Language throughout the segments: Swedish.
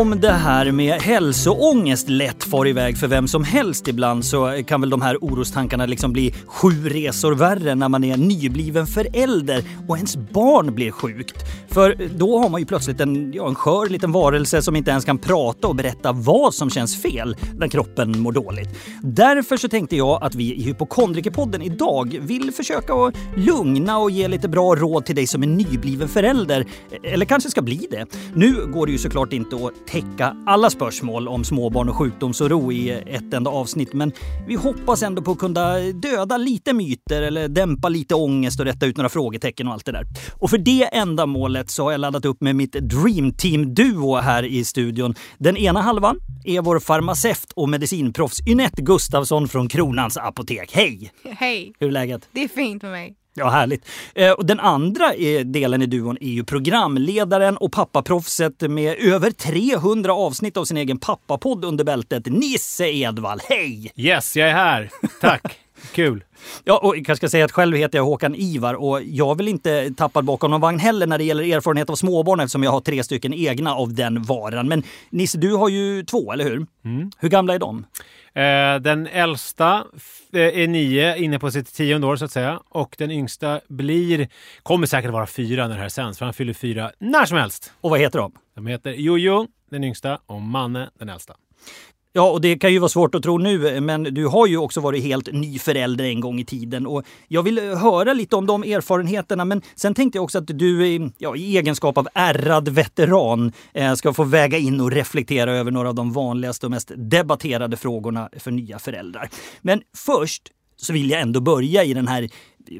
Om det här med hälsoångest lätt far iväg för vem som helst ibland så kan väl de här orostankarna liksom bli sju resor värre när man är nybliven förälder och ens barn blir sjukt. För då har man ju plötsligt en, ja, en skör liten varelse som inte ens kan prata och berätta vad som känns fel när kroppen mår dåligt. Därför så tänkte jag att vi i Hypokondrikerpodden idag vill försöka att lugna och ge lite bra råd till dig som är nybliven förälder. E-, eller kanske ska bli det. Nu går det ju såklart inte att täcka alla spörsmål om småbarn och sjukdomsoro i ett enda avsnitt, men vi hoppas ändå på att kunna döda lite myter eller dämpa lite ångest och rätta ut några frågetecken och allt det där. Och för det ändamålet så har jag laddat upp med mitt Dream Team-duo här i studion. Den ena halvan är vår farmaceut och medicinproffs Ynette Gustafsson från Kronans Apotek. Hej! Hej! Hur är läget? Det är fint med mig. Ja, härligt. Eh, och den andra eh, delen i duon är ju programledaren och pappaproffset med över 300 avsnitt av sin egen pappapodd under bältet, Nisse Edvall. Hej! Yes, jag är här. Tack. Kul. Ja, och jag ska säga att själv heter jag Håkan Ivar och jag väl inte tappad bakom någon vagn heller när det gäller erfarenhet av småbarn eftersom jag har tre stycken egna av den varan. Men Nisse, du har ju två, eller hur? Mm. Hur gamla är de? Eh, den äldsta eh, är nio, inne på sitt tionde år så att säga. Och den yngsta blir, kommer säkert vara fyra när det här sänds, för han fyller fyra när som helst. Och vad heter de? De heter Jojo, den yngsta, och Manne, den äldsta. Ja, och det kan ju vara svårt att tro nu, men du har ju också varit helt ny förälder en gång i tiden. Och jag vill eh, höra lite om de erfarenheterna, men sen tänkte jag också att du i- ja, i egenskap av ärrad veteran eh, ska få väga in och reflektera över några av de vanligaste och mest debatterade frågorna för nya föräldrar. Men först så vill jag ändå börja i den här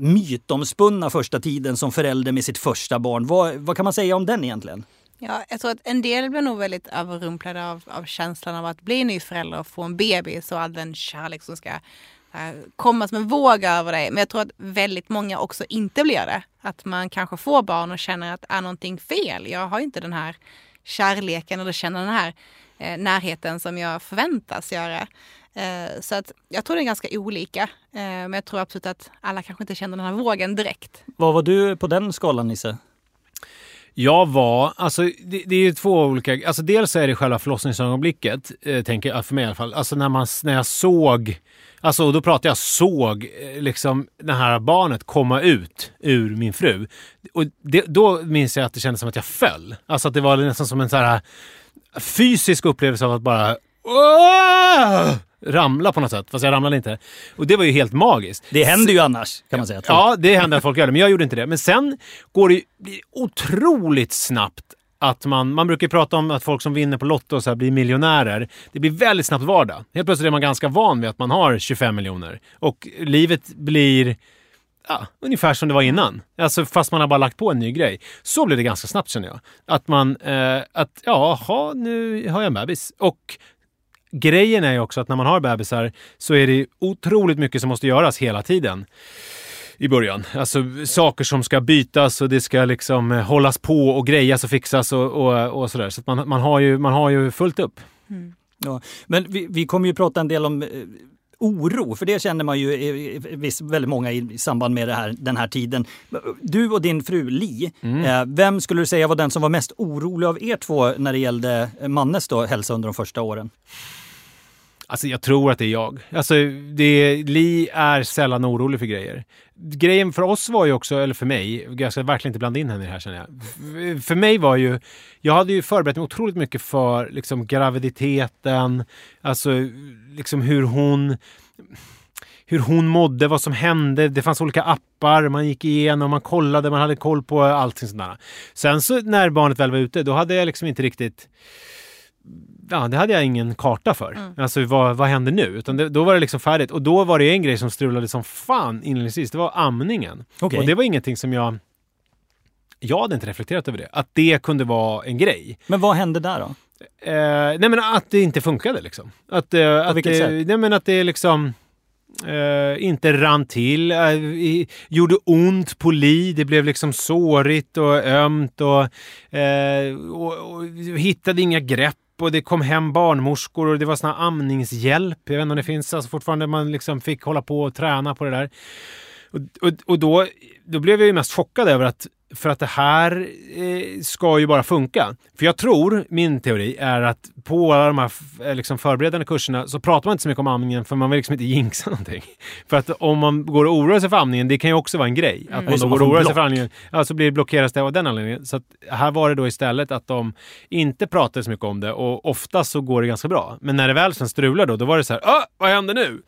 mytomspunna första tiden som förälder med sitt första barn. Vad, vad kan man säga om den egentligen? Ja, jag tror att en del blir nog väldigt överrumplade av, av känslan av att bli ny förälder och få en bebis och all den kärlek som ska eh, komma som en våg över dig. Men jag tror att väldigt många också inte blir det. Att man kanske får barn och känner att är någonting fel? Jag har inte den här kärleken eller känner den här eh, närheten som jag förväntas göra. Eh, så att jag tror det är ganska olika. Eh, men jag tror absolut att alla kanske inte känner den här vågen direkt. Vad var du på den skalan, Nisse? Jag var, alltså det, det är ju två olika, alltså dels är det själva förlossningsögonblicket, eh, tänker jag, för mig i alla fall. Alltså när, man, när jag såg, alltså och då pratar jag såg, eh, liksom det här barnet komma ut ur min fru. Och det, då minns jag att det kändes som att jag föll. Alltså att det var nästan som en så här eh, fysisk upplevelse av att bara Åh! Ramla på något sätt. Fast jag ramlade inte. Och det var ju helt magiskt. Det händer ju annars, kan man säga. Ja, det händer att folk gör det, men jag gjorde inte det. Men sen går det ju otroligt snabbt att man, man brukar ju prata om att folk som vinner på Lotto så blir miljonärer. Det blir väldigt snabbt vardag. Helt plötsligt är man ganska van vid att man har 25 miljoner. Och livet blir ja, ungefär som det var innan. Alltså fast man har bara lagt på en ny grej. Så blir det ganska snabbt känner jag. Att man, eh, att jaha, nu har jag en bebis. Och grejen är ju också att när man har bebisar så är det otroligt mycket som måste göras hela tiden i början. Alltså saker som ska bytas och det ska liksom eh, hållas på och grejas och fixas och, och, och sådär. Så man, man, har ju, man har ju fullt upp. Ja. Men vi, vi kommer ju prata en del om eh, oro, för det känner man ju eh, visst, väldigt många i, samband med det här, den här tiden. Du och din fru Li, eh, vem skulle du säga var den som var mest orolig av er två när det gällde Mannes då, hälsa under de första åren? Alltså jag tror att det är jag. Alltså det, Li är sällan orolig för grejer. Grejen för oss var ju också, eller för mig, jag ska verkligen inte blanda in henne i det här känner jag. För mig var ju, jag hade ju förberett mig otroligt mycket för liksom graviditeten, alltså liksom hur hon hur hon mådde, vad som hände. Det fanns olika appar, man gick igenom, man kollade, man hade koll på allting sånt där. Sen så när barnet väl var ute, då hade jag liksom inte riktigt Ja, det hade jag ingen karta för. Alltså vad, vad händer nu? Utan det, då var det liksom färdigt. Och då var det en grej som strulade som fan inledningsvis. Det var amningen. Okej. Och det var ingenting som jag... Jag hade inte reflekterat över det. Att det kunde vara en grej. Men vad hände där då? Eh, nej men att det inte funkade liksom. Att, eh, att, vilket det, sätt? nej men att det liksom eh, inte rann till, eh, i, gjorde ont på li, det blev liksom sårigt och ömt och, eh, och, och hittade inga grepp och det kom hem barnmorskor och det var sån här amningshjälp. Jag vet inte om det finns alltså fortfarande, man liksom fick hålla på och träna på det där. Och, och, och då, då blev jag ju mest chockad över att för att det här eh, ska ju bara funka. För jag tror, min teori är att på alla de här eh, liksom förberedande kurserna så pratar man inte så mycket om amningen för man vill liksom inte jinxa någonting. För att om man går och oroar sig för amningen, det kan ju också vara en grej. Att man då går och oroar sig för amningen, ja, så blir det blockeras det av den anledningen. Så här var det då istället att de inte pratade så mycket om det och oftast så går det ganska bra. Men när det väl sen strular då, då var det så här, vad händer nu?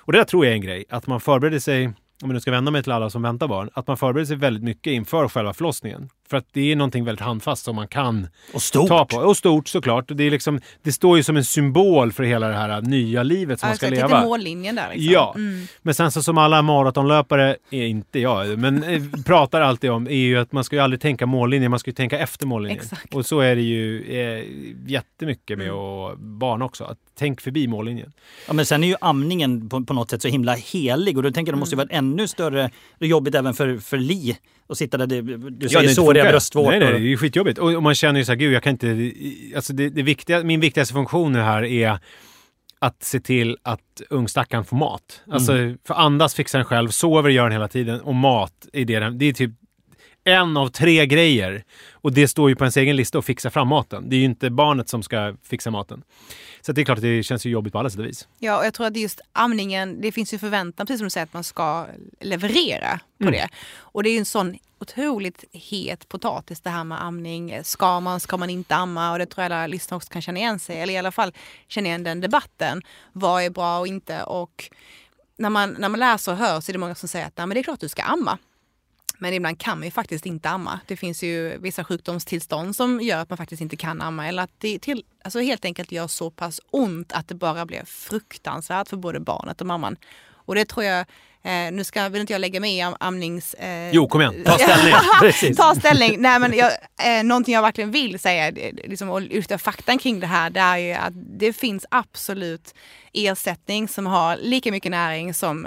Och det där tror jag är en grej, att man förbereder sig, om jag nu ska vända mig till alla som väntar barn, att man förbereder sig väldigt mycket inför själva förlossningen. För att det är någonting väldigt handfast som man kan Och stort. ta på. Och stort såklart. Det, är liksom, det står ju som en symbol för hela det här nya livet som man ska Alltså, leva. lite mållinjen där liksom. Ja, Mm. men sen så som alla maratonlöpare, är inte jag, men eh, pratar alltid om är ju att man ska ju aldrig tänka mållinjen, man ska ju tänka efter mållinjen. Exakt. Och så är det ju eh, jättemycket med Mm. att barn också. Att tänk förbi mållinjen. Ja, men sen är ju amningen på, på något sätt så himla helig och då tänker jag det måste ju vara ännu större jobbigt även för, för Li att sitta där. Det, du säger det såriga bröstvårtor. Nej, nej, det är skitjobbigt. Och, och man känner ju så här, gud jag kan inte... Alltså det, det viktiga, min viktigaste funktion nu här är att se till att ungstackaren får mat. Alltså, För andas fixar den själv, sover gör den hela tiden och mat är det den... Det är typ en av tre grejer. Och det står ju på ens egen lista att fixa fram maten. Det är ju inte barnet som ska fixa maten. Så det är klart att det känns ju jobbigt på alla sätt och vis. Ja, och jag tror att just amningen, det finns ju förväntan, precis som du säger, att man ska leverera på Mm. det. Och det är ju en sån otroligt het potatis det här med amning. Ska man, ska man inte amma? Och det tror jag alla lyssnare också kan känna igen sig, eller i alla fall känna igen den debatten. Vad är bra och inte? Och när man, när man läser och hör så är det många som säger att Nej, men det är klart du ska amma. Men ibland kan man ju faktiskt inte amma. Det finns ju vissa sjukdomstillstånd som gör att man faktiskt inte kan amma eller att det till, alltså helt enkelt gör så pass ont att det bara blir fruktansvärt för både barnet och mamman. Och det tror jag, eh, nu ska, vill inte jag lägga mig i am, amnings... Eh, Jo, kom igen. Ta ställning. Ta ställning. Nej, men jag, eh, någonting jag verkligen vill säga det- liksom, och lyfta faktan kring det här det är ju att det finns absolut ersättning som har lika mycket näring som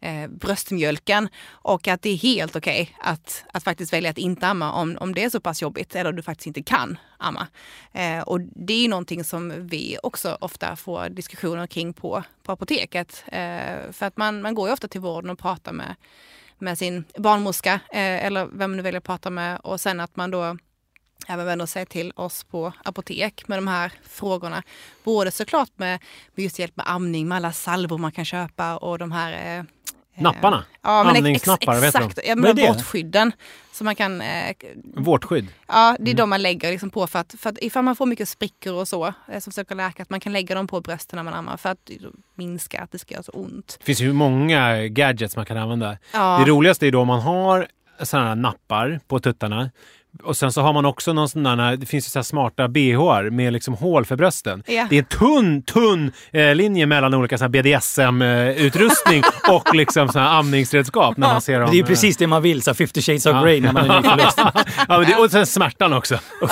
eh, bröstmjölken och att det är helt okej att, att faktiskt välja att inte amma om, om det är så pass jobbigt eller du faktiskt inte kan amma. Eh, och det är ju någonting som vi också ofta får diskussioner kring på, på apoteket. Eh, för att man, man går ju ofta till vården och pratar med med sin barnmorska eh, eller vem du väljer att prata med och sen att man då även vänder sig till oss på apotek med de här frågorna. Både såklart med, med just hjälp med amning, med alla salvor man kan köpa och de här eh, Napparna. Ja, men Amningsnappar, ex, vet exakt. Ja, Vad är men det? vårdskydden. Så man kan, eh, Vårtskydd. ja det är Mm. de man lägger liksom på för att, för att ifall man får mycket sprickor och så, eh, som försöker läka, att man kan lägga dem på brösten när man ammar för att minska att det ska göra så ont. Det finns ju många gadgets man kan använda. Ja. Det roligaste är då om man har sådana här nappar på tuttarna. Och sen så har man också någon sån där, det finns ju så här smarta bhar med liksom hål för brösten. Ja. Det är en tunn, tunn eh, linje mellan olika BDSM-utrustning och liksom såna här amningsredskap. När man ser dem. Det är ju eh, precis det man vill, så här 50 shades of grey när man är i förlust. ja, men det, och sen smärtan också. ja,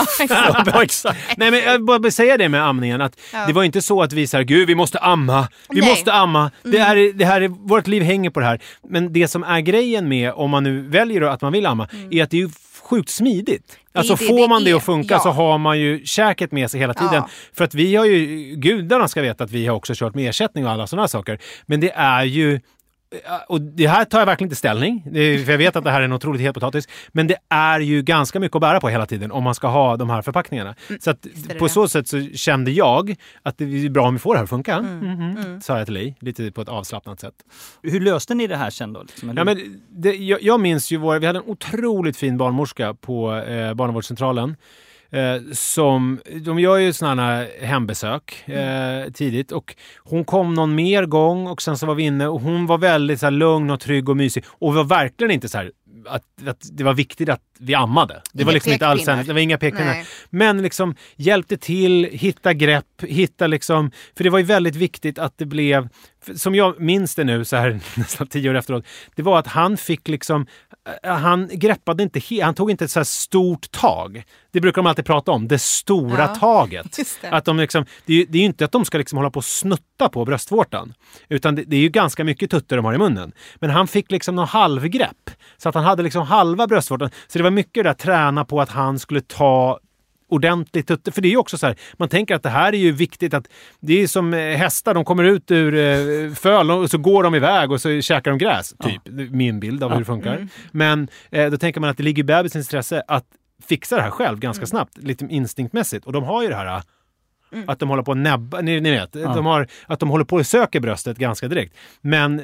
exakt. Nej men jag bara säga det med amningen att Ja. det var inte så att vi sa gud vi måste amma, vi Nej. måste amma. Det, är, det här är, vårt liv hänger på det här. Men det som är grejen med om man nu väljer att man vill amma är att det är ju sjukt smidigt. Alltså det får det man det är. att funka Ja. så har man ju käket med sig hela tiden. Ja. För att vi har ju, gudarna ska veta att vi har också kört med ersättning och alla sådana saker. Men det är ju och det här tar jag verkligen inte ställning, för jag vet att det här är en otroligt het potatis. Men det är ju ganska mycket att bära på hela tiden om man ska ha de här förpackningarna. så att på det. så sätt så kände jag att det är bra om vi får det här att funka. Mm. Mhm, Sa jag till Li, lite på ett avslappnat sätt. Hur löste ni det här sen då? Liksom? Ja, men det, jag, jag minns ju vår, vi hade en otroligt fin barnmorska på eh, barnavårdscentralen. Eh, som, de gör ju sådana här hembesök eh, tidigt. Och hon kom någon mer gång och sen så var vi inne och hon var väldigt så här, lugn och trygg och mysig. Och var verkligen inte så här att, att det var viktigt att vi ammade. Det var Inga liksom inte alls det var inga pekpinnar. Men liksom hjälpte till, hitta grepp, hitta liksom... För det var ju väldigt viktigt att det blev... Som jag minns det nu, så här nästan tio år efteråt. Det var att han fick liksom... eh, Han greppade inte... Han tog inte ett så här stort tag. Det brukar de alltid prata om. Det stora Ja, taget. det. Att de liksom, det, är ju, det är ju inte att de ska liksom hålla på och snutta på bröstvårtan. Utan det, det är ju ganska mycket tutter de har i munnen. Men han fick liksom någon halvgrepp. Så att han hade liksom halva bröstvårtan. Så det var mycket där träna på att han skulle ta ordentlig tutte. För det är ju också så här, man tänker att det här är ju viktigt att det är som eh, hästar, de kommer ut ur eh, föl och så går de iväg och så käkar de gräs. Typ, min bild av hur det funkar. Mm. Men eh, då tänker man att det ligger i bebisens intresse att fixa det här själv ganska Mm. snabbt, lite instinktmässigt. Och de har ju det här att de håller på att näbba, ni, ni vet, de har, att de håller på och söker bröstet ganska direkt. Men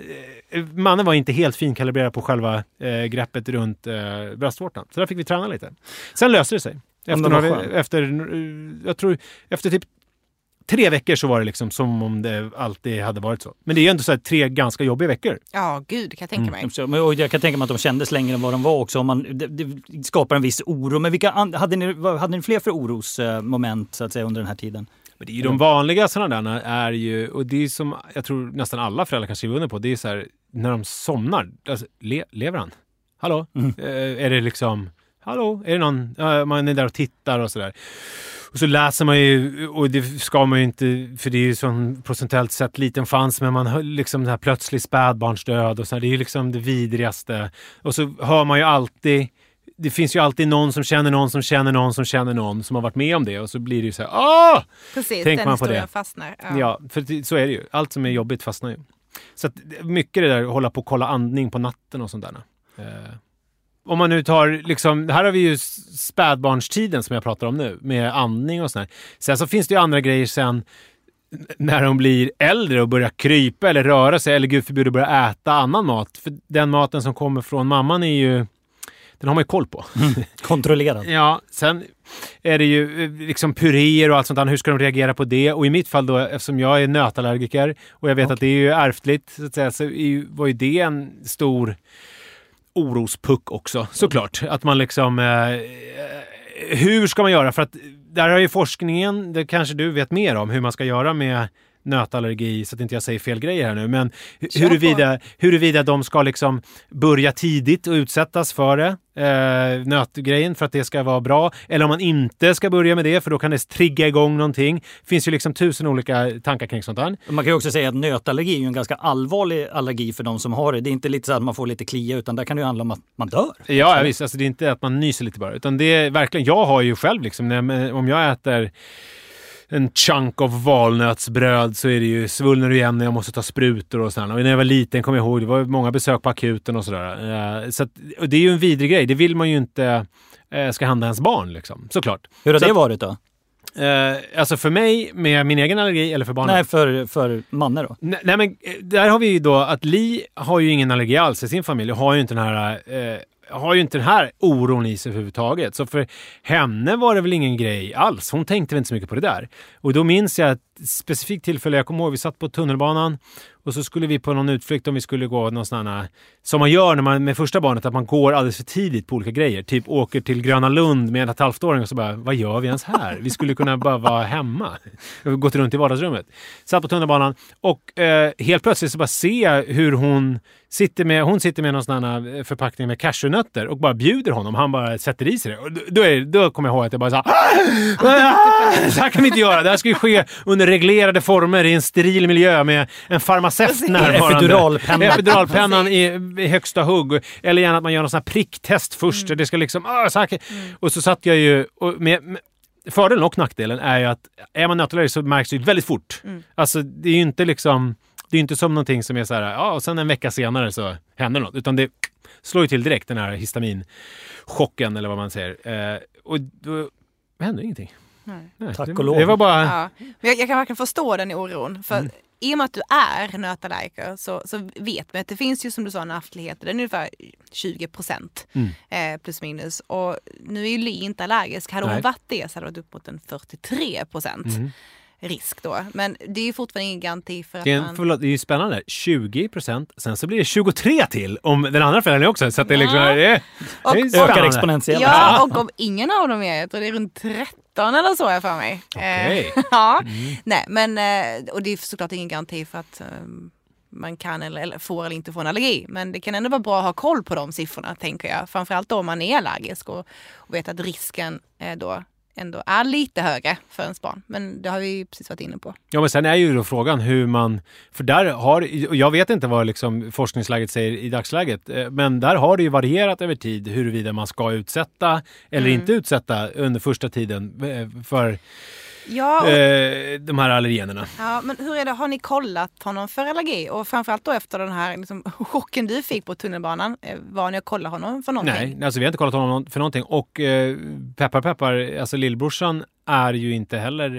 eh, mannen var inte helt finkalibrerad på själva eh, greppet runt eh, bröstvårtan. Så där fick vi träna lite. Sen löste det sig. Efter, några, efter, eh, jag tror, efter typ tre veckor så var det liksom som om det alltid hade varit så. Men det är ju ändå så här tre ganska jobbiga veckor. Ja, gud, kan jag tänka mig. Så, men- och jag kan tänka mig att de kändes längre än vad de var också. Om man, det, det skapar en viss oro. Men vilka, hade, ni, hade ni fler för orosmoment så att säga, under den här tiden? Men det är ju de vanliga sådana där är ju, och det är som jag tror nästan alla föräldrar kan skriva under på, det är så här när de somnar. Alltså, le, lever han? Hallå? Eh, är det liksom, hallå? Är det någon? Ja, man är där och tittar och sådär. Och så läser man ju, och det ska man ju inte, för det är ju sån procentuellt sett liten chans, men man hör liksom den här plötslig spädbarnsdöd och så här, det är ju liksom det vidrigaste. Och så hör man ju alltid, det finns ju alltid någon som känner någon som känner någon som känner någon som har varit med om det och så blir det ju så här, åh! Precis, Tänker man på det? fastnar. Ja, för det, så är det ju. Allt som är jobbigt fastnar ju. Så att, mycket det där att hålla på och kolla andning på natten och sånt där. Eh, om man nu tar, liksom, här har vi ju spädbarnstiden som jag pratar om nu, med andning och sånt där. Sen så finns det ju andra grejer sen när de blir äldre och börjar krypa eller röra sig eller gud förbjude börja äta annan mat. För den maten som kommer från mamman är ju, den har man ju koll på. Kontrollerad. Ja, sen är det ju eh, liksom puréer och allt sånt där. Hur ska de reagera på det? Och i mitt fall då, eftersom jag är nötallergiker och jag vet att det är ju ärftligt, så att säga, så var ju det en stor orospuck också, såklart. Att man liksom... Eh, eh, hur ska man göra? För att där har ju forskningen, det kanske du vet mer om, hur man ska göra med nötallergi, så att inte jag säger fel grejer här nu. Men huruvida, huruvida de ska liksom börja tidigt och utsättas för det, eh, nötgrejen, för att det ska vara bra. Eller om man inte ska börja med det, för då kan det trigga igång någonting. Det finns ju liksom tusen olika tankar kring sånt där. Man kan ju också säga att nötallergi är ju en ganska allvarlig allergi för de som har det. Det är inte lite så att man får lite klia utan där kan det ju handla om att man dör. Ja, ja visst. Alltså, det är inte att man nyser lite bara. Utan det är verkligen, jag har ju själv liksom, när, om jag äter en chunk av valnötsbröd så är det ju svullnar det igen när jag måste ta sprutor och sådär. Och när jag var liten kommer jag ihåg, det var många besök på akuten och sådär. Eh, Så att, och det är ju en vidrig grej. Det vill man ju inte eh, ska hända ens barn liksom, såklart. Hur har Så det att- varit då? Eh, alltså för mig med min egen allergi eller för barnen? Nej, för, för Manne då? Nej, nej men eh, där har vi ju då att Li har ju ingen allergi alls i sin familj och har ju inte den här eh, har ju inte den här oron i sig överhuvudtaget. Så för henne var det väl ingen grej alls. Hon tänkte väl inte så mycket på det där. Och då minns jag att specifikt tillfälle, jag kommer ihåg, vi satt på tunnelbanan och så skulle vi på någon utflykt om vi skulle gå någon sån här, som man gör när man med första barnet, att man går alldeles för tidigt på olika grejer. Typ åker till Gröna Lund med en och ett åring och så bara, vad gör vi ens här? Vi skulle kunna bara vara hemma. Gått runt i vardagsrummet. Satt på tunnelbanan och eh, helt plötsligt så bara ser jag hur hon sitter med, hon sitter med någon sån här eh, förpackning med cashewnötter och bara bjuder honom. Han bara sätter i sig det. Och då, är, då kommer jag ihåg att jag bara sa ah! Ah! Så här kan vi inte göra. Det här ska ju ske under reglerade former i en steril miljö med en farmaceut närvarande. Epiduralpenna. Epiduralpennan i, i högsta hugg. Eller gärna att man gör någon sån här pricktest först. Det ska liksom... Ah, så här. kan- Och så satt jag ju... Och med, med, fördelen och nackdelen är ju att är man nötallergiker så märks det ju väldigt fort. Alltså det är ju inte liksom... Det är ju inte som någonting som är så här, ja, och sen en vecka senare så händer något. Utan det slår ju till direkt, den här histaminchocken eller vad man säger. Eh, och då hände ingenting. Nej, Tack och lov. Det var bara... Ja. Men jag, jag kan verkligen förstå den oron. För i och med att du är nötallergiker så, så vet man att det finns ju som du sa en ärftlighet. Den är ungefär 20 procent eh, plus minus. Och nu är ju Li inte allergisk. Hade Nej. hon varit det så hade det varit upp mot en 43 procent risk då. Men det är ju fortfarande ingen garanti för att Det är, en, man... förlåt, det är ju spännande. 20 procent, sen så blir det 23 till om den andra föräldern är också. Så att det är liksom... Ja. Det är, Och- det är och- Ökar exponentiellt. Ja, och om ingen av dem är, jag tror det är runt 13 eller så jag för mig. Okej. Eh, ja, nej men eh, och det är såklart ingen garanti för att eh, man kan eller, eller får eller inte få en allergi. Men det kan ändå vara bra att ha koll på de siffrorna tänker jag. Framförallt då om man är allergisk och, och vet att risken då ändå är lite högre för ens barn. Men det har vi ju precis varit inne på. Ja, men sen är ju då frågan hur man... För där har... Jag vet inte vad liksom forskningsläget säger i dagsläget, eh, men där har det ju varierat över tid huruvida man ska utsätta eller Mm. inte utsätta under första tiden eh, för Ja, och, eh, de här allergenerna. ja, men hur är det, har ni kollat honom för allergi? Och framförallt då efter den här liksom, chocken du fick på tunnelbanan. eh, Var ni och kollade honom för någonting? Nej, alltså vi har inte kollat honom för någonting. Och eh, peppar peppar, alltså lillbrorsan är ju inte heller,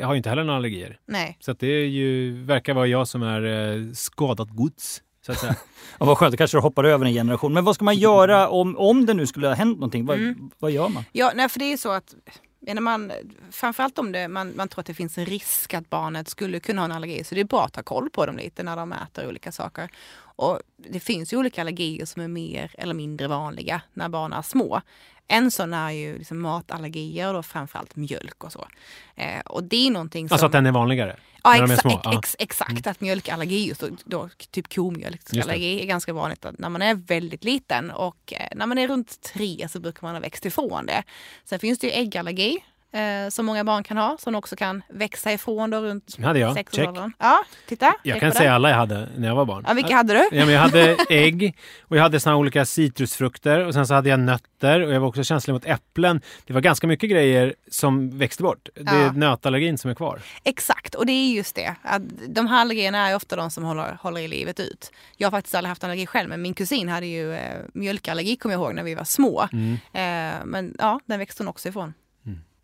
eh, har ju inte heller några allergier. Nej. Så att det är ju, verkar vara jag som är eh, skadat gods, så att säga. Ja, vad skönt, då kanske du hoppar över en generation. Men vad ska man göra om, om det nu skulle ha hänt någonting? Vad, Mm. vad gör man? Ja, nej, för det är ju så att menar man, framförallt om det, man, man tror att det finns en risk att barnet skulle kunna ha en allergi så det är bra att ha koll på dem lite när de äter olika saker. Och det finns ju olika allergier som är mer eller mindre vanliga när barn är små. En sån är ju liksom matallergier och då framförallt mjölk och så. Eh, och det är någonting som... Alltså att den är vanligare. Ja, exa- ex- ex- exakt. Att mjölkallergi, just då, då, typ komjölksallergi, är ganska vanligt att när man är väldigt liten. Och eh, när man är runt tre så brukar man ha växt ifrån det. Sen finns det ju äggallergi eh, som många barn kan ha, som också kan växa ifrån då runt hade jag. sex Check. Ja, titta. Jag kan säga det. alla jag hade när jag var barn. Ja, vilka hade du? Ja, men jag hade ägg och jag hade såna olika citrusfrukter och sen så hade jag nötter och jag var också känslig mot äpplen. Det var ganska mycket grejer som växte bort. Det är Ja. nötallergin som är kvar. Exakt, och det är just det. Att de här allergierna är ofta de som håller, håller i livet ut. Jag har faktiskt aldrig haft allergi själv, men min kusin hade ju eh, mjölkallergi kommer jag ihåg när vi var små. Mm. Eh, men ja, den växte hon också ifrån.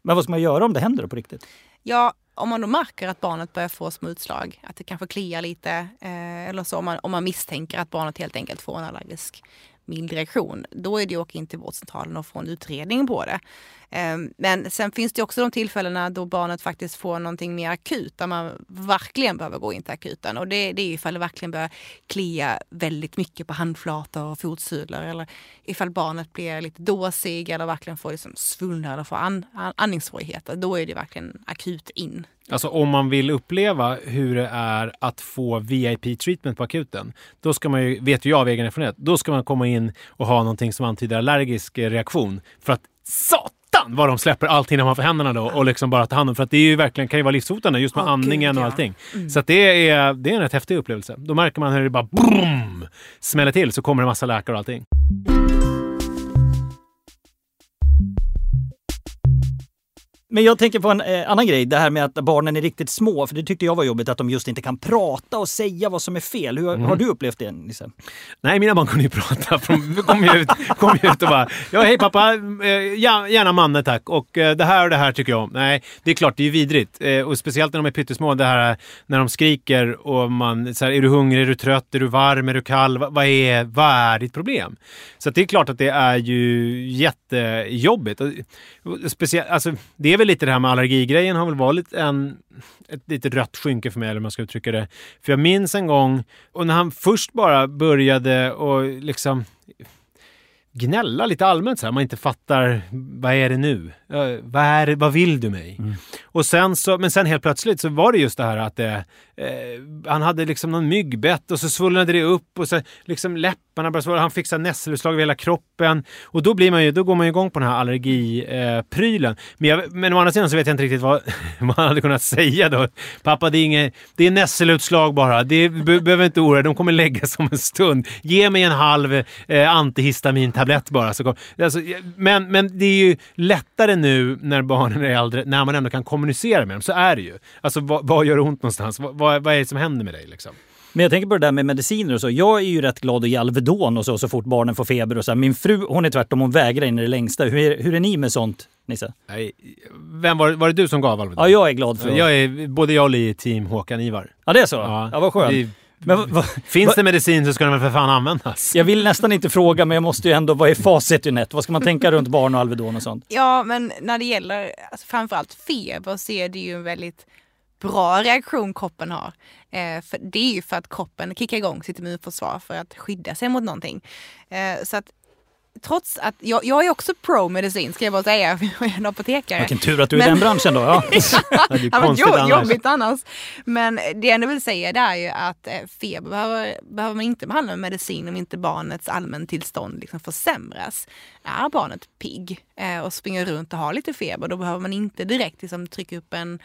Men vad ska man göra om det händer på riktigt? Ja, om man då märker att barnet börjar få små utslag, att det kanske kliar lite eh, eller så om man, om man misstänker att barnet helt enkelt får en allergisk mild reaktion, då är det att åka in till vårdcentralen och få en utredning på det. Ehm, men sen finns det också de tillfällena då barnet faktiskt får någonting mer akut, där man verkligen behöver gå in till akuten. Och det, det är ifall det verkligen börjar klia väldigt mycket på handflator och fotsulor eller ifall barnet blir lite dåsig eller verkligen får liksom svullna eller får an, an, andningssvårigheter. Då är det verkligen akut in. Alltså om man vill uppleva hur det är att få VIP-treatment på akuten, då ska man ju, vet ju jag av egen erfarenhet, då ska man komma in och ha någonting som antyder allergisk reaktion. För att satan vad de släpper allting när man får händerna då och liksom bara tar hand om. För att det är ju verkligen, kan ju vara livshotande just med Åh, andningen gud, och ja. allting. Så det är, det är en rätt häftig upplevelse. Då märker man hur det bara boom, smäller till så kommer det massa läkare och allting. Men jag tänker på en eh, annan grej, det här med att barnen är riktigt små. För det tyckte jag var jobbigt att de just inte kan prata och säga vad som är fel. Hur har du upplevt det Nisse? Nej, mina barn kunde ju prata. De kom ju ut, kom ut och bara ja, hej pappa, eh, gärna manne tack. Och eh, det här och det här tycker jag om. Nej, det är klart, det är ju vidrigt. Eh, och speciellt när de är pyttesmå, det här när de skriker och man, så här, är du hungrig, är du trött, är du varm, är du kall? Va- Vad är, vad är ditt problem? Så det är klart att det är ju jättejobbigt. Och, och speciellt, alltså, det är väl lite det här med allergigrejen har väl varit en, ett litet rött skynke för mig, eller hur man ska uttrycka det. För jag minns en gång, och när han först bara började och liksom gnälla lite allmänt så här, man inte fattar vad är det nu? Eh, vad, är vad vill du mig? Och sen så, men sen helt plötsligt så var det just det här att det, eh, han hade liksom någon myggbett och så svullnade det upp och så liksom läpparna började svullna. Han fick nässelutslag över hela kroppen och då blir man ju, då går man ju igång på den här allergiprylen. Eh, men, jag, men å andra sidan så vet jag inte riktigt vad, han hade kunnat säga då. Pappa, det är, inget, det är nässelutslag bara. Det be, behöver inte oroa dig, de kommer lägga sig om en stund. Ge mig en halv eh, antihistamintablett bara. Så kom, alltså, men, men det är ju lättare nu när barnen är äldre, när man ändå kan kommunicera med dem. Så är det ju. Alltså vad, vad gör ont någonstans? Vad, vad, vad är det som händer med dig liksom? Men jag tänker på det där med mediciner och så. Jag är ju rätt glad att ge Alvedon och så, så fort barnen får feber och så. Min fru, hon är tvärtom, hon vägrar in i det längsta. Hur är, hur är ni med sånt, Nisse? Nej, vem var, var det du som gav Alvedon? Ja, jag är glad för det. jag är, både jag och Li är team Håkan Ivar. Ja, det är så? Ja, vad skönt. Men, vad- finns vad- det medicin så ska den väl för fan användas? Jag vill nästan inte fråga, men jag måste ju ändå, vad är facit i nät? Vad ska man tänka runt barn och Alvedon och sånt? Ja, men när det gäller alltså, framförallt feber så är det ju en väldigt bra reaktion kroppen har. Eh, för det är ju för att kroppen kickar igång sitt immunförsvar för att skydda sig mot någonting. Eh, så att trots att jag, jag är också pro-medicin ska jag bara säga, jag är en apotekare. Vilken tur att du är i Men- den branschen då. Ja. Det är Ja, konstigt annars. jobbigt annars. Men det jag vill säga det är ju att eh, feber behöver, behöver man inte behandla med medicin om inte barnets allmäntillstånd liksom försämras. Är barnet pigg eh, och springer runt och har lite feber då behöver man inte direkt liksom, trycka upp en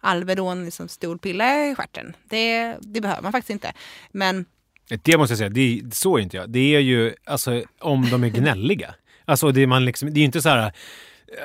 Alvedon liksom, stolpilla i stjärten. Det, det behöver man faktiskt inte. Men Det måste jag säga, det så är inte jag. Det är ju alltså om de är gnälliga. Alltså det är, man liksom, det är ju inte så här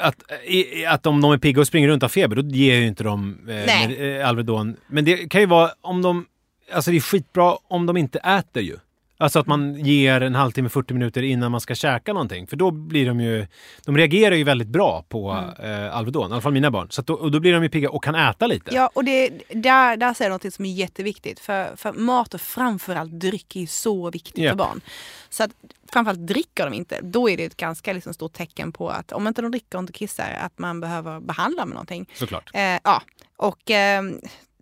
att, i- att om de är pigga och springer runt av feber, då ger ju inte eh, med, eh, Alvedon. Men det kan ju vara om de, alltså det är skitbra om de inte äter ju. Alltså att man ger en halvtimme, 40 minuter innan man ska käka någonting. För då blir de ju, de reagerar ju väldigt bra på eh, Alvedon, i alla fall mina barn. Så då, och då blir de ju pigga och kan äta lite. Ja, och det, där, där säger något som är jätteviktigt. För, för mat och framförallt dryck är ju så viktigt Ja. för barn. Så att framförallt dricker de inte, då är det ett ganska liksom, stort tecken på att om inte de dricker och inte kissar, att man behöver behandla med någonting. Såklart. Eh, ja, och eh,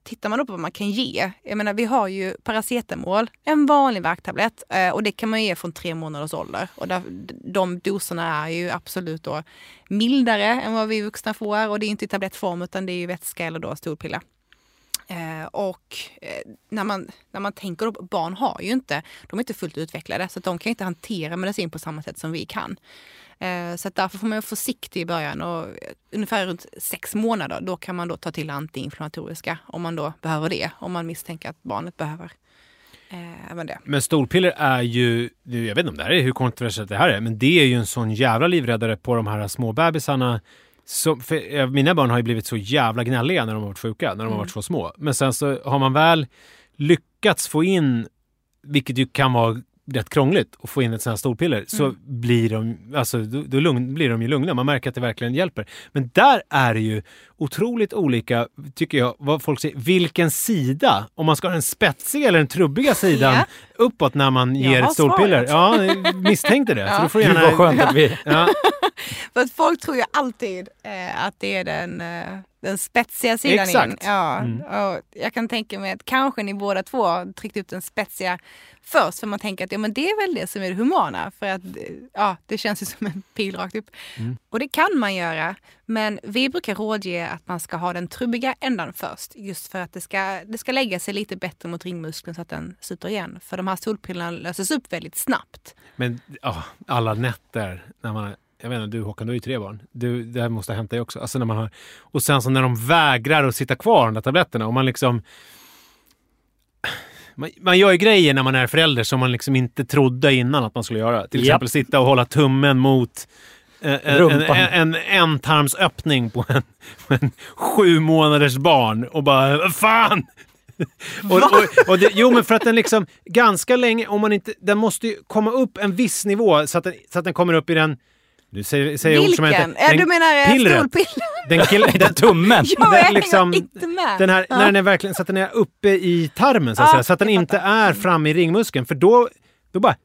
tittar man då på vad man kan ge. Jag menar, vi har ju paracetamol, en vanlig värktablett eh, och det kan man ge från tre månaders ålder. Och där, de doserna är ju absolut då mildare än vad vi vuxna får och det är inte i tablettform utan det är ju vätska eller då stolpiller. Eh, och eh, när, man, när man tänker på- barn har ju inte, de är inte fullt utvecklade så att de kan inte hantera medicin på samma sätt som vi kan. Eh, så att därför får man vara försiktig i början och eh, ungefär runt sex månader då kan man då ta till antiinflammatoriska om man då behöver det, om man misstänker att barnet behöver eh, det. Men stolpiller är ju, jag vet inte om det här är hur kontroversiellt det här är, men det är ju en sån jävla livräddare på de här små bebisarna. Som, för, eh, mina barn har ju blivit så jävla gnälliga när de har varit sjuka, när de har varit så små. Men sen så har man väl lyckats få in, vilket ju kan vara rätt krångligt, att få in ett sånt här stolpiller, så blir de, alltså, då, då lugn, blir de ju lugna. Man märker att det verkligen hjälper. Men där är det ju otroligt olika, tycker jag, vad folk säger, vilken sida, om man ska ha den spetsiga eller den trubbiga sidan Ja. uppåt när man Jag ger ett stolpiller. svaret. Ja, misstänkte det. Så då får du Gud gärna... vad skönt att vi... Ja, För att folk tror ju alltid eh, att det är den, eh, den spetsiga sidan in. Exakt. Ja, Mm. och jag kan tänka mig att kanske ni båda två har tryckt ut den spetsiga först för man tänker att ja, men det är väl det som är det humana för att ja, det känns ju som en pil rakt upp. Mm. Och det kan man göra men vi brukar rådge att man ska ha den trubbiga ändan först just för att det ska, det ska lägga sig lite bättre mot ringmuskeln så att den slutar igen. För de här solpillerna löses upp väldigt snabbt. men ja, alla nätter när man... Jag vet inte, du Håkan, du har ju tre barn. Du, det här måste hänt dig också. Alltså när man har, och sen så när de vägrar att sitta kvar, de där tabletterna, och man liksom... Man, man gör ju grejer när man är förälder som man liksom inte trodde innan att man skulle göra. Till exempel sitta och hålla tummen mot eh, en, en, en, en ändtarmsöppning på en, en sju månaders barn och bara "Vad fan! och, och, och det, jo, men för att den liksom ganska länge, om man inte, den måste ju komma upp en viss nivå så att den, så att den kommer upp i den du säger, säger ord som jag Vilken? inte... Den- du menar eh, pillret. stolpiller? Den, kill, den, Tummen! Jag den är liksom- inte med. den här, Ja. när den är verkligen, så att den är uppe i tarmen så att Ja, säga. Så att den inte är framme i ringmuskeln. För då, då bara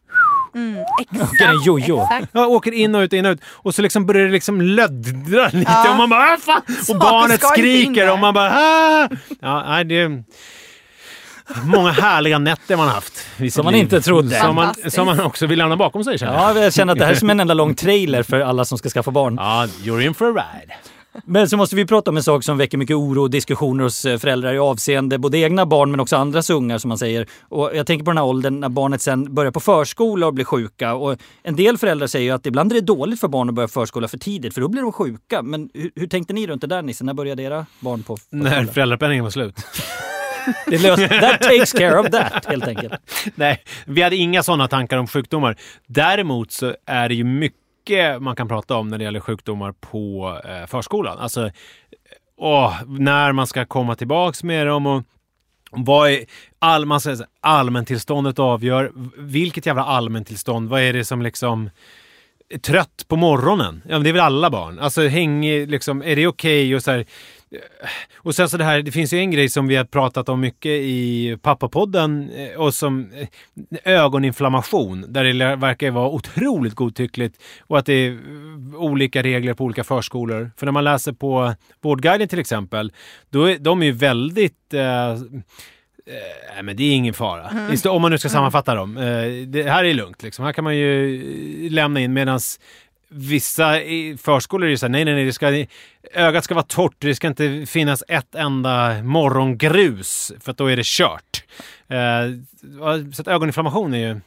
Mm, exakt. Vilken jojo. exakt. ja, åker in och ut, in och ut. Och så liksom börjar det liksom löddra lite. Ja. Och man bara ah, fan! Och barnet skriker och man bara ah! Ja, nej, det många härliga nätter man haft. Som man liv. inte trodde. Som man, som man också vill lämna bakom sig känner jag. Ja, jag känner att det här är som en enda lång trailer för alla som ska skaffa barn. Ja, you're in for a ride. Men så måste vi prata om en sak som väcker mycket oro och diskussioner hos eh, föräldrar i avseende både egna barn men också andras ungar som man säger. Och jag tänker på den här åldern när barnet sen börjar på förskola och blir sjuka. Och en del föräldrar säger ju att ibland är det dåligt för barn att börja förskola för tidigt för då blir de sjuka. Men hur, hur tänkte ni runt det där Nisse? När började era barn på förskola? När föräldrapenningen var slut. Det löser, that takes care of that helt enkelt. Nej, vi hade inga sådana tankar om sjukdomar. Däremot så är det ju mycket man kan prata om när det gäller sjukdomar på eh, förskolan. Alltså, eh, åh, när man ska komma tillbaks med dem och vad är all, man säger allmäntillståndet avgör. Vilket jävla allmäntillstånd? Vad är det som liksom trött på morgonen? Ja, men det är väl alla barn. Alltså häng, liksom, är det okej och så här, och sen så det här, det finns ju en grej som vi har pratat om mycket i pappapodden eh, och som eh, ögoninflammation där det verkar vara otroligt godtyckligt och att det är eh, olika regler på olika förskolor. För när man läser på Vårdguiden till exempel, då är, de är ju väldigt eh, Nej, men det är ingen fara. Det, Om man nu ska sammanfatta dem. Eh, Det här är lugnt. Liksom. Här kan man ju eh, lämna in medan vissa förskolor är ju såhär, nej, nej, nej, det ska, ögat ska vara torrt. Det ska inte finnas ett enda morgongrus för att då är det kört. Eh, Så att ögoninflammation är ju...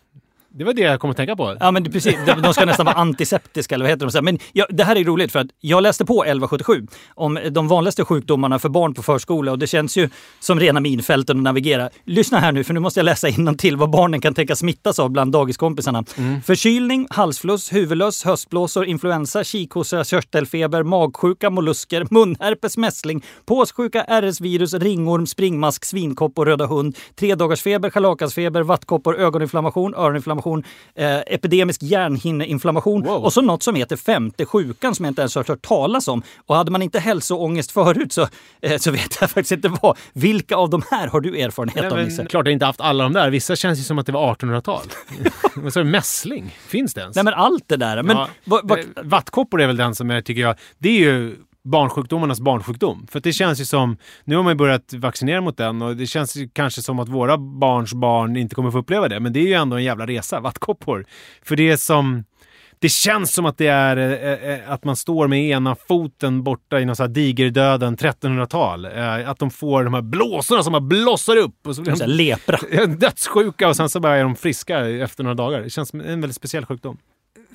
Det var det jag kom att tänka på. Ja men det, precis, de, ska nästan vara antiseptiska eller vad heter de? Men ja, det här är roligt för att jag läste på 1177 om de vanligaste sjukdomarna för barn på förskola och det känns ju som rena minfälten att navigera. Lyssna här nu för nu måste jag läsa till vad barnen kan tänka smittas av bland dagiskompisarna. Förkylning, halsfluss, huvudlöss, höstblåsor, influensa, kikhosta, körtelfeber, magsjuka, mollusker, munherpes, mässling, påssjuka, RS-virus, ringorm, springmask, svinkopp och röda hund, tredagarsfeber, scharlakansfeber, vattkoppor, ögoninflammation, öroninflammation, eh, epidemisk hjärnhinneinflammation Wow. och så något som heter femte sjukan som jag inte ens har hört talas om. Och hade man inte hälsoångest förut så, eh, så vet jag faktiskt inte vad. Vilka av de här har du erfarenhet Nej, av, Nisse? klart jag inte haft alla de där. Vissa känns ju som att det var 1800-tal. Vad sa du? Mässling? Finns det ens? Nej men allt det där. Men, ja, vad- vad- eh, Vattkoppor är väl den som jag tycker jag... Det är ju barnsjukdomarnas barnsjukdom. För det känns ju som... Nu har man ju börjat vaccinera mot den och det känns ju kanske som att våra barns barn inte kommer få uppleva det. Men det är ju ändå en jävla resa, vattkoppor. För det är som... Det känns som att det är eh, eh, att man står med ena foten borta i någon sån här digerdöden 1300-tal. Eh, att de får de här blåsorna som bara blossar upp. Och så blir så de lepra. dödssjuka och sen så bara är de friska efter några dagar. Det känns som en väldigt speciell sjukdom.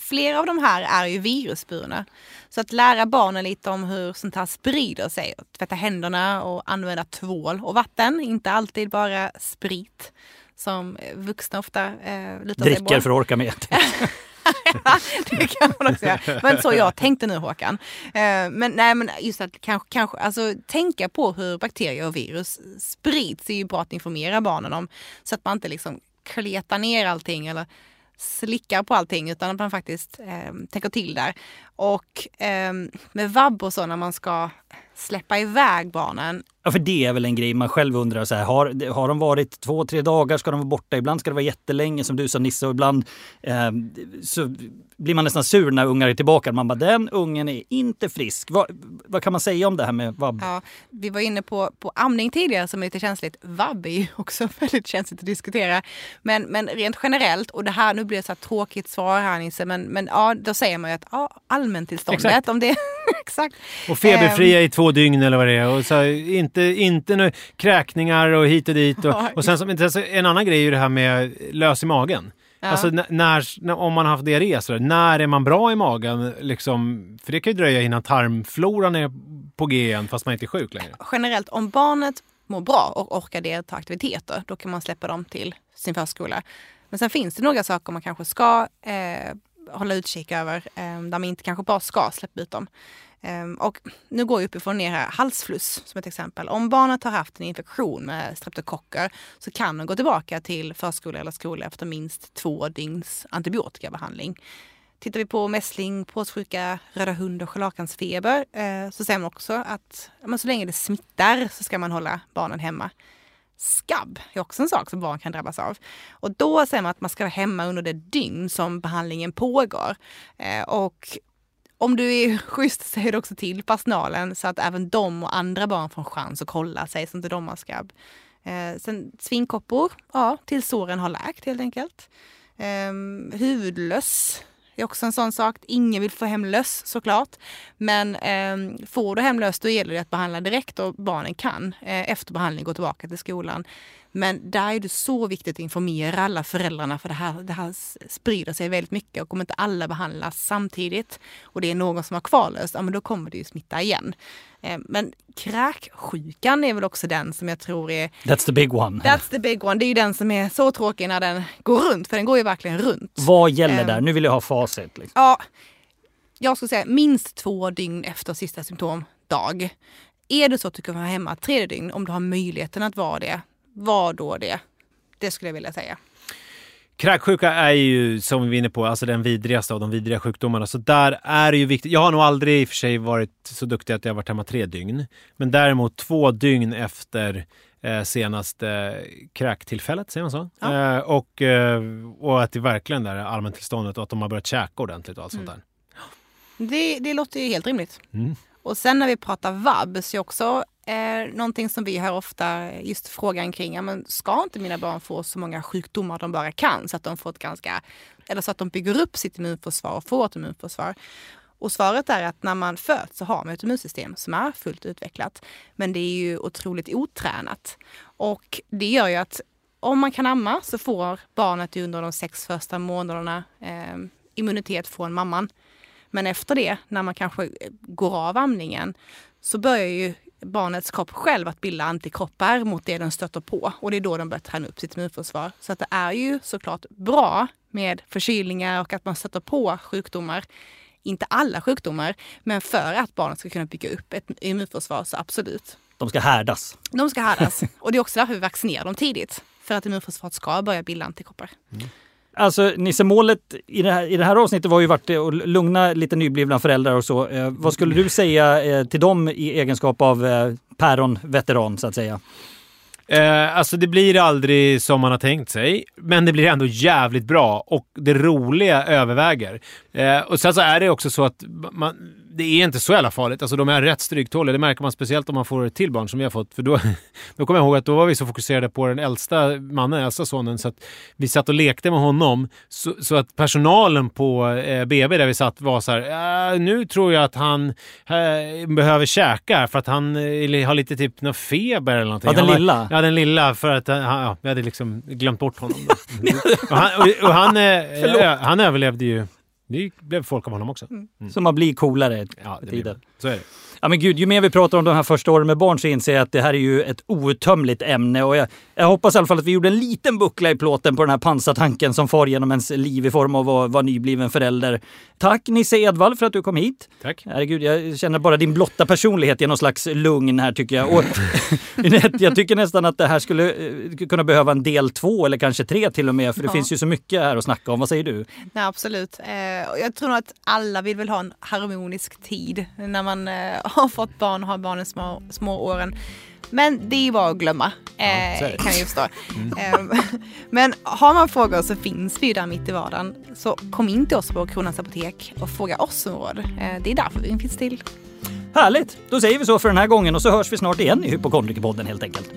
Flera av de här är ju virusburna. Så att lära barnen lite om hur sånt här sprider sig. Tvätta händerna och använda tvål och vatten. Inte alltid bara sprit. Som vuxna ofta eh, lutar sig Dricker på. för att orka med. det kan man också göra. Men så jag tänkte nu Håkan. Eh, Men nej men just att kanske, kanske alltså, tänka på hur bakterier och virus sprids är ju bra att informera barnen om. Så att man inte liksom kletar ner allting eller slickar på allting utan att man faktiskt eh, tänker till där. Och eh, med vab och så när man ska släppa iväg barnen. Ja, för det är väl en grej man själv undrar. Så här, har, har de varit två, tre dagar ska de vara borta. Ibland ska det vara jättelänge som du sa Nisse och ibland eh, så blir man nästan sur när ungar är tillbaka. Man bara, den ungen är inte frisk. Vad, vad kan man säga om det här med vab? Ja, vi var inne på, på amning tidigare som är lite känsligt. Vab är ju också väldigt känsligt att diskutera. Men, men rent generellt, och det här, nu blir det så här tråkigt svar här Nisse, men, men ja, då säger man ju att ja, allmäntillståndet, Exakt. om det... exakt. Och feberfria Ehm, i två dygn eller vad det är. Och så, inte inte nu, kräkningar och hit och dit. Och, och sen som, en annan grej är ju det här med lös i magen. Ja. Alltså när, när, om man har haft diarré, så när är man bra i magen? Liksom, för det kan ju dröja innan tarmfloran är på G igen fast man inte är sjuk längre. generellt, om barnet mår bra och orkar delta i aktiviteter, då kan man släppa dem till sin förskola. Men sen finns det några saker man kanske ska eh, hålla utkik över, eh, där man inte kanske bara ska släppa ut dem. Eh, och nu går jag uppifrån ner här, halsfluss som ett exempel. Om barnet har haft en infektion med streptokocker så kan de gå tillbaka till förskola eller skola efter minst två dygns antibiotikabehandling. Tittar vi på mässling, påssjuka, röda hund och scharlakansfeber eh, så säger man också att ja, men så länge det smittar så ska man hålla barnen hemma. Skabb är också en sak som barn kan drabbas av. Och då säger man att man ska vara hemma under det dygn som behandlingen pågår. Eh, och om du är schysst säger du också till personalen så att även de och andra barn får en chans att kolla sig så inte de har skabb. Eh, sen svinkoppor, ja, tills såren har läkt helt enkelt. Eh, det är också en sån sak. Ingen vill få hem löss såklart. Men eh, får du hem löss då gäller det att behandla direkt och barnen kan eh, efter behandling gå tillbaka till skolan. Men där är det så viktigt att informera alla föräldrarna för det här, det här sprider sig väldigt mycket och om inte alla behandlas samtidigt och det är någon som har kvarlöst, ja men då kommer det ju smitta igen. Eh, men kräksjukan är väl också den som jag tror är That's the big one. That's the big one. Det är ju den som är så tråkig när den går runt, för den går ju verkligen runt. Vad gäller Ehm. där? Nu vill jag ha facit. Liksom. Ja, jag skulle säga minst två dygn efter sista symptomdag. Är det så att du kan vara hemma tredje dygn, om du har möjligheten att vara det, var då det. Det skulle jag vilja säga. Kräksjuka är ju, som vi var inne på, alltså den vidrigaste av de vidriga sjukdomarna. Så där är det ju viktigt. Jag har nog aldrig i och för sig varit så duktig att jag varit hemma tre dygn. Men däremot två dygn efter eh, senaste kräktillfället, säger man så? Ja. Eh, och, eh, och att det verkligen är allmäntillståndet och att de har börjat käka ordentligt och allt sånt där. Det, det låter ju helt rimligt. Mm. Och sen när vi pratar vab så är också Eh, någonting som vi hör ofta, just frågan kring, ja, men ska inte mina barn få så många sjukdomar de bara kan så att de får ett ganska, eller så att de bygger upp sitt immunförsvar och får ett immunförsvar. Och svaret är att när man föds så har man ett immunsystem som är fullt utvecklat. Men det är ju otroligt otränat. Och det gör ju att om man kan amma så får barnet under de sex första månaderna eh, immunitet från mamman. Men efter det, när man kanske går av amningen, så börjar ju barnets kropp själv att bilda antikroppar mot det den stöter på. Och det är då de börjar träna upp sitt immunförsvar. Så att det är ju såklart bra med förkylningar och att man stöter på sjukdomar. Inte alla sjukdomar, men för att barnet ska kunna bygga upp ett immunförsvar så absolut. De ska härdas. De ska härdas. och det är också därför vi vaccinerar dem tidigt. För att immunförsvaret ska börja bilda antikroppar. Mm. Alltså Nisse, målet i det, här, i det här avsnittet var ju varit att lugna lite nyblivna föräldrar och så. Eh, vad skulle du säga eh, till dem i egenskap av eh, päronveteran så att säga? Eh, alltså det blir aldrig som man har tänkt sig, men det blir ändå jävligt bra och det roliga överväger. Eh, och sen så är det också så att man, det är inte så jävla farligt. Alltså de är rätt stryktåliga. Det märker man speciellt om man får ett till barn som vi har fått. För då, då kommer jag ihåg att då var vi så fokuserade på den äldsta mannen, äldsta sonen, så att vi satt och lekte med honom. Så, så att personalen på eh, BB där vi satt var så här, äh, nu tror jag att han äh, behöver käka för att han äh, har lite typ någon feber eller någonting. Ja, den lilla? ja, den lilla för att han, ja, vi hade liksom glömt bort honom. och han, och, och han, han överlevde ju det blev folk av honom också. Mm. Så man blir coolare ja, det tiden. Så är det. Ja men gud, ju mer vi pratar om de här första åren med barn så inser jag att det här är ju ett outtömligt ämne och jag, jag hoppas i alla fall att vi gjorde en liten buckla i plåten på den här pansartanken som far genom ens liv i form av att vara nybliven förälder. Tack Nisse Edvall för att du kom hit. Tack. Herregud, jag känner bara din blotta personlighet ger någon slags lugn här tycker jag. Och jag tycker nästan att det här skulle eh, kunna behöva en del två eller kanske tre till och med för det ja. finns ju så mycket här att snacka om. Vad säger du? Nej, absolut. Eh, jag tror nog att alla vill väl ha en harmonisk tid när man eh, har fått barn och har barn i små, små åren. Men det är bara att glömma, eh, kan jag förstå. Mm. Eh, men har man frågor så finns vi ju där mitt i vardagen. Så kom in till oss på Kronans Apotek och fråga oss om råd. Eh, det är därför vi finns till. Härligt! Då säger vi så för den här gången och så hörs vi snart igen i Hypokondrikerpodden helt enkelt.